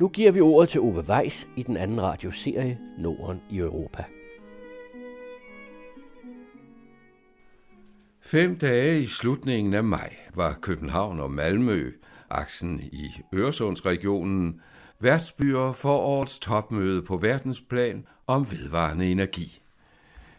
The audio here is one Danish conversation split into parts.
Nu giver vi ordet til Ove Weiss i den anden radioserie Norden i Europa. Fem dage i slutningen af maj var København og Malmø, aksen i Øresundsregionen, værtsbyer for årets topmøde på verdensplan om vedvarende energi.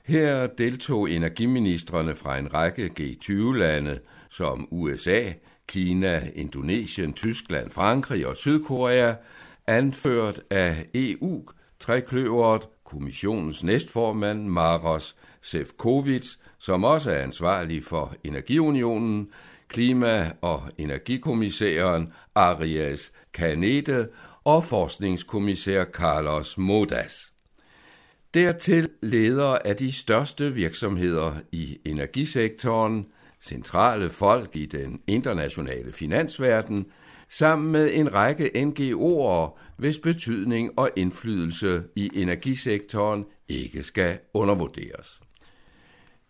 Her deltog energiministerne fra en række G20-lande som USA, Kina, Indonesien, Tyskland, Frankrig og Sydkorea – anført af EU-trækløveret, kommissionens næstformand Maros Sefcovic, som også er ansvarlig for Energiunionen, klima- og energikommissæren Arias Canete og forskningskommissær Carlos Modas. Dertil ledere af de største virksomheder i energisektoren, centrale folk i den internationale finansverden, sammen med en række NGO'er, hvis betydning og indflydelse i energisektoren ikke skal undervurderes.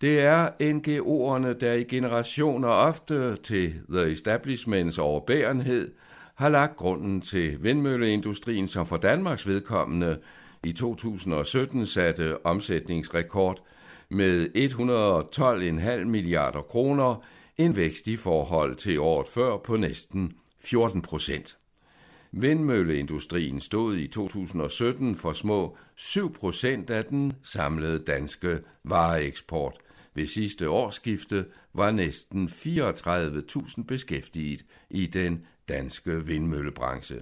Det er NGO'erne, der i generationer ofte til The Establishments overbærenhed har lagt grunden til vindmølleindustrien, som for Danmarks vedkommende i 2017 satte omsætningsrekord med 112,5 milliarder kroner, en vækst i forhold til året før på næsten 14 procent. Vindmølleindustrien stod i 2017 for små 7 procent af den samlede danske vareeksport. Ved sidste årsskifte var næsten 34.000 beskæftiget i den danske vindmøllebranche.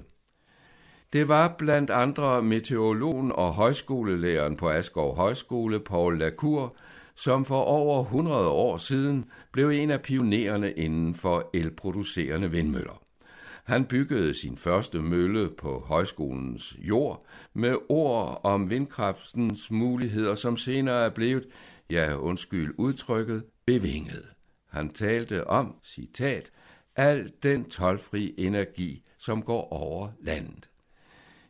Det var blandt andre meteorologen og højskolelæreren på Askov Højskole, Paul Lacour, som for over 100 år siden blev en af pionererne inden for elproducerende vindmøller. Han byggede sin første mølle på højskolens jord med ord om vindkraftens muligheder, som senere er blevet, ja undskyld udtrykket, bevinget. Han talte om, citat, al den tolvfri energi, som går over landet.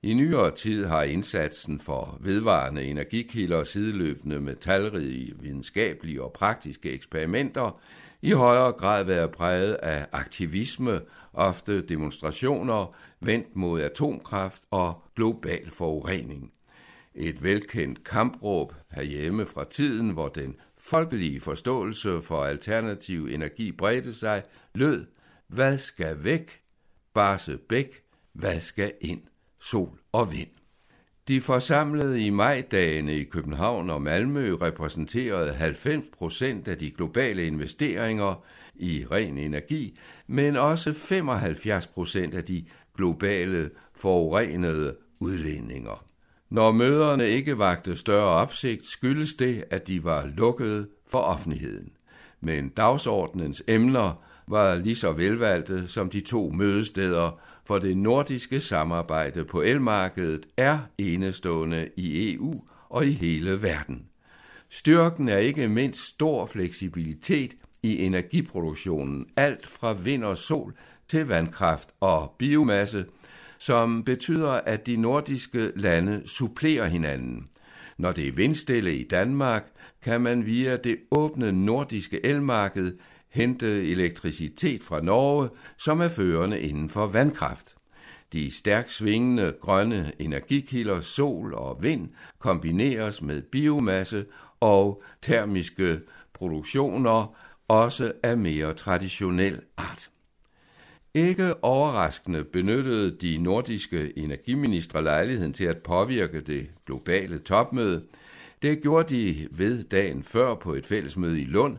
I nyere tid har indsatsen for vedvarende energikilder sideløbende med talrige videnskabelige og praktiske eksperimenter i højere grad været præget af aktivisme, ofte demonstrationer vendt mod atomkraft og global forurening. Et velkendt kampråb herhjemme fra tiden, hvor den folkelige forståelse for alternativ energi bredte sig, lød, hvad skal væk? Barse bæk, hvad skal ind? Sol og vind. De forsamlede i majdagene i København og Malmø repræsenterede 90 procent af de globale investeringer i ren energi, men også 75 procent af de globale forurenede udledninger. Når møderne ikke vagte større opsigt, skyldes det, at de var lukkede for offentligheden. Men dagsordnens emner var lige så velvalgte som de to mødesteder for det nordiske samarbejde på elmarkedet er enestående i EU og i hele verden. Styrken er ikke mindst stor fleksibilitet i energiproduktionen, alt fra vind og sol til vandkraft og biomasse, som betyder, at de nordiske lande supplerer hinanden. Når det er vindstille i Danmark, kan man via det åbne nordiske elmarked hente elektricitet fra Norge, som er førende inden for vandkraft. De stærkt svingende grønne energikilder, sol og vind, kombineres med biomasse og termiske produktioner, også af mere traditionel art. Ikke overraskende benyttede de nordiske energiministre lejligheden til at påvirke det globale topmøde. Det gjorde de ved dagen før på et fællesmøde i Lund,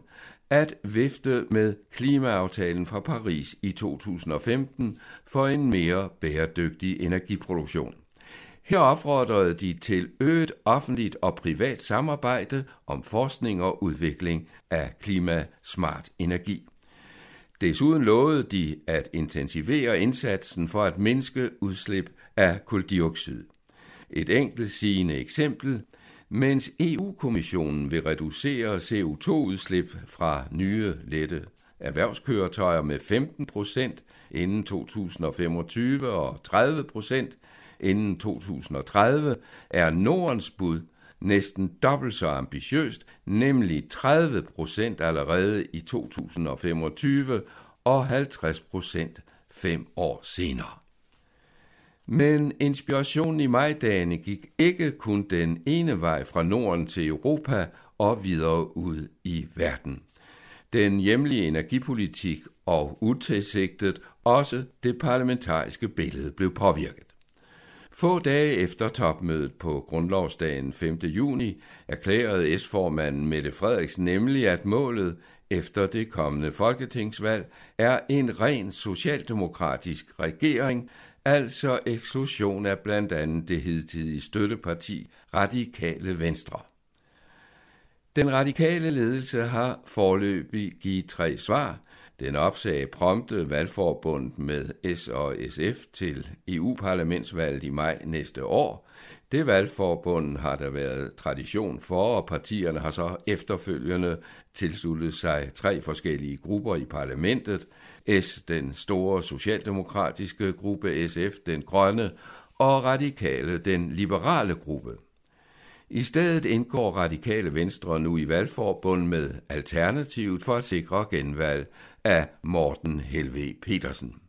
at vifte med klimaaftalen fra Paris i 2015 for en mere bæredygtig energiproduktion. Her opfordrede de til øget offentligt og privat samarbejde om forskning og udvikling af klimasmart energi. Desuden lovede de at intensivere indsatsen for at mindske udslip af koldioxid. Et enkelt sigende eksempel mens EU-kommissionen vil reducere CO2-udslip fra nye lette erhvervskøretøjer med 15 procent inden 2025 og 30 procent inden 2030, er Nordens bud næsten dobbelt så ambitiøst, nemlig 30 procent allerede i 2025 og 50 procent fem år senere. Men inspirationen i majdagene gik ikke kun den ene vej fra Norden til Europa og videre ud i verden. Den hjemlige energipolitik og utilsigtet også det parlamentariske billede blev påvirket. Få dage efter topmødet på grundlovsdagen 5. juni erklærede S-formanden Mette Frederiksen nemlig, at målet efter det kommende folketingsvalg er en ren socialdemokratisk regering, altså eksklusion af blandt andet det hidtidige støtteparti Radikale Venstre. Den radikale ledelse har forløbig givet tre svar. Den opsagde prompte valgforbundet med S og SF til EU-parlamentsvalget i maj næste år. Det valgforbund har der været tradition for, og partierne har så efterfølgende tilsluttet sig tre forskellige grupper i parlamentet. S, den store socialdemokratiske gruppe, SF, den grønne, og radikale, den liberale gruppe. I stedet indgår radikale venstre nu i valgforbund med Alternativet for at sikre genvalg af Morten Helve Petersen.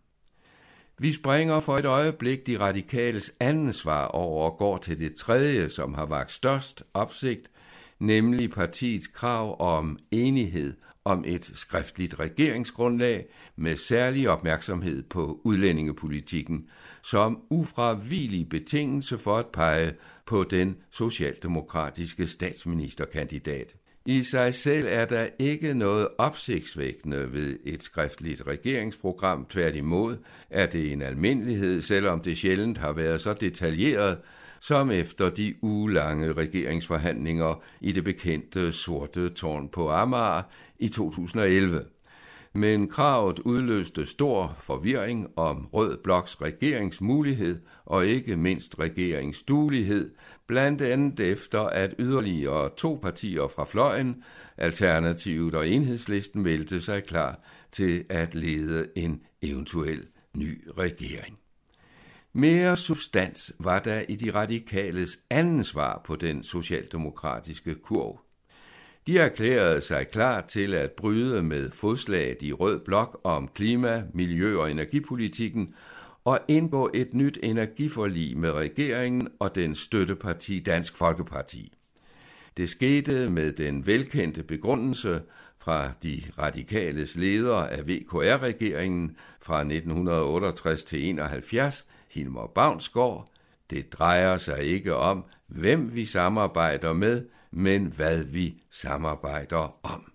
Vi springer for et øjeblik de radikales anden svar over og går til det tredje, som har vagt størst opsigt, nemlig partiets krav om enighed om et skriftligt regeringsgrundlag med særlig opmærksomhed på udlændingepolitikken som ufravigelig betingelse for at pege på den socialdemokratiske statsministerkandidat. I sig selv er der ikke noget opsigtsvækkende ved et skriftligt regeringsprogram. Tværtimod er det en almindelighed, selvom det sjældent har været så detaljeret, som efter de ugelange regeringsforhandlinger i det bekendte sorte tårn på Amager i 2011. Men kravet udløste stor forvirring om Rød Bloks regeringsmulighed og ikke mindst regeringsduelighed, blandt andet efter at yderligere to partier fra fløjen, Alternativet og Enhedslisten, meldte sig klar til at lede en eventuel ny regering. Mere substans var der i de radikales anden svar på den socialdemokratiske kurv. De erklærede sig klar til at bryde med fodslaget i Rød Blok om klima, miljø og energipolitikken og indgå et nyt energiforlig med regeringen og den støtteparti Dansk Folkeparti. Det skete med den velkendte begrundelse fra de radikales ledere af VKR-regeringen fra 1968 til 71, Hilmar Bavnsgaard. Det drejer sig ikke om, hvem vi samarbejder med, men hvad vi samarbejder om.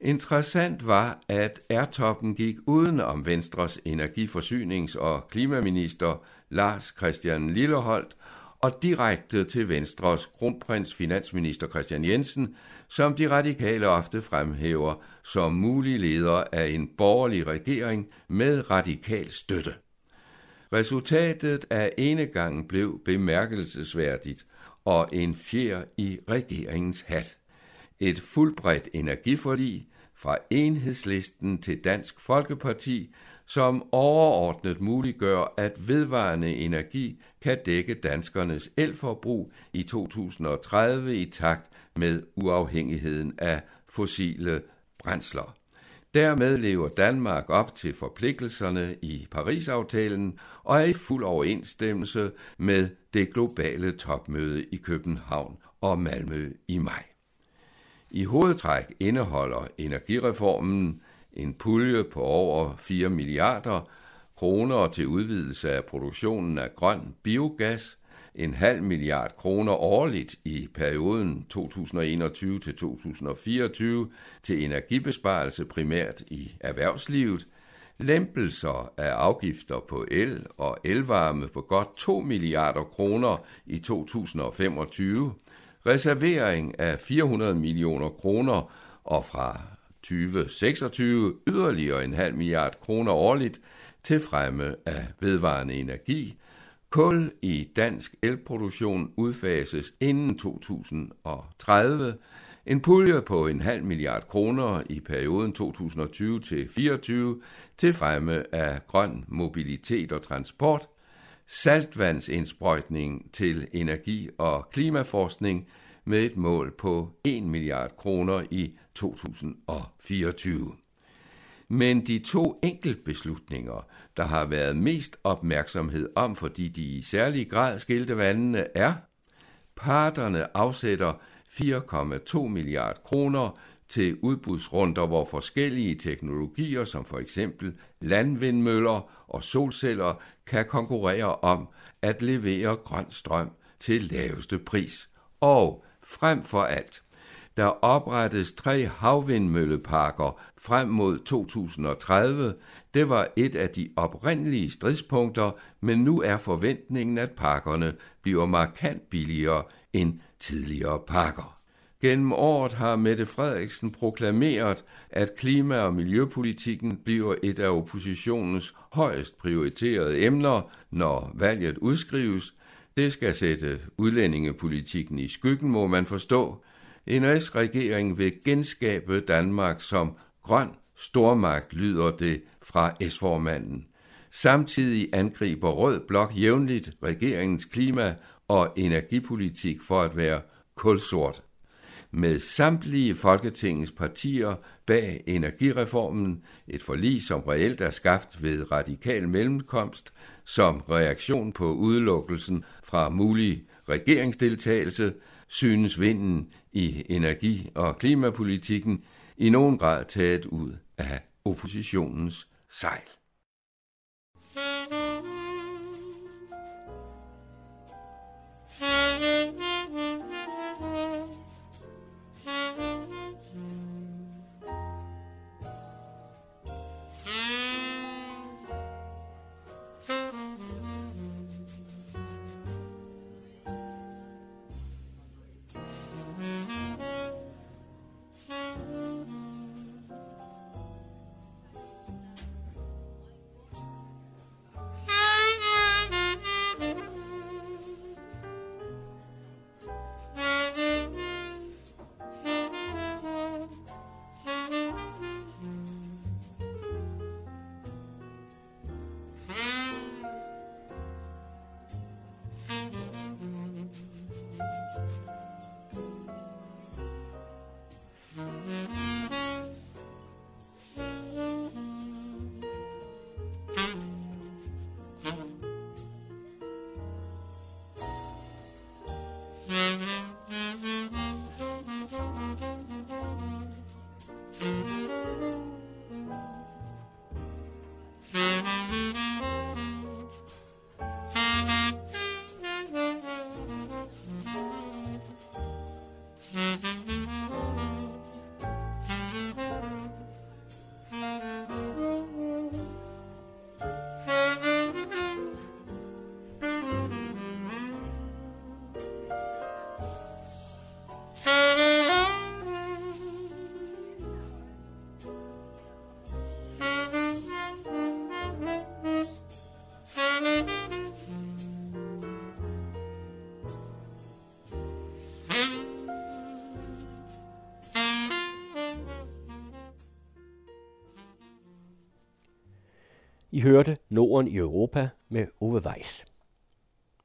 Interessant var, at R-toppen gik uden om Venstres energiforsynings- og klimaminister Lars Christian Lilleholdt og direkte til Venstres kronprins finansminister Christian Jensen, som de radikale ofte fremhæver som mulig leder af en borgerlig regering med radikal støtte. Resultatet af enegangen blev bemærkelsesværdigt og en fjer i regeringens hat. Et fuldbredt energiforlig fra enhedslisten til Dansk Folkeparti, som overordnet muliggør, at vedvarende energi kan dække danskernes elforbrug i 2030 i takt med uafhængigheden af fossile brændsler. Dermed lever Danmark op til forpligtelserne i Paris-aftalen og er i fuld overensstemmelse med det globale topmøde i København og Malmø i maj. I hovedtræk indeholder energireformen en pulje på over 4 milliarder kroner til udvidelse af produktionen af grøn biogas, en halv milliard kroner årligt i perioden 2021 til 2024 til energibesparelse primært i erhvervslivet, lempelser af afgifter på el og elvarme på godt 2 milliarder kroner i 2025, reservering af 400 millioner kroner og fra 2026 yderligere en halv milliard kroner årligt til fremme af vedvarende energi, Kul i dansk elproduktion udfases inden 2030. En pulje på en halv milliard kroner i perioden 2020 til 24 til fremme af grøn mobilitet og transport, saltvandsindsprøjtning til energi- og klimaforskning med et mål på 1 milliard kroner i 2024. Men de to enkeltbeslutninger, der har været mest opmærksomhed om, fordi de i særlig grad skilte vandene, er, parterne afsætter 4,2 milliard kroner til udbudsrunder, hvor forskellige teknologier, som for eksempel landvindmøller og solceller, kan konkurrere om at levere grøn strøm til laveste pris. Og frem for alt, der oprettes tre havvindmølleparker frem mod 2030. Det var et af de oprindelige stridspunkter, men nu er forventningen, at pakkerne bliver markant billigere end tidligere pakker. Gennem året har Mette Frederiksen proklameret, at klima- og miljøpolitikken bliver et af oppositionens højst prioriterede emner, når valget udskrives. Det skal sætte udlændingepolitikken i skyggen, må man forstå. En S-regering vil genskabe Danmark som grøn stormagt, lyder det fra S-formanden. Samtidig angriber Rød Blok jævnligt regeringens klima- og energipolitik for at være kulsort. Med samtlige Folketingets partier bag energireformen, et forlig, som reelt er skabt ved radikal mellemkomst, som reaktion på udelukkelsen fra mulig regeringsdeltagelse, synes vinden i energi- og klimapolitikken i nogen grad taget ud af oppositionens sejl. I hørte Norden i Europa med Ove Weiss.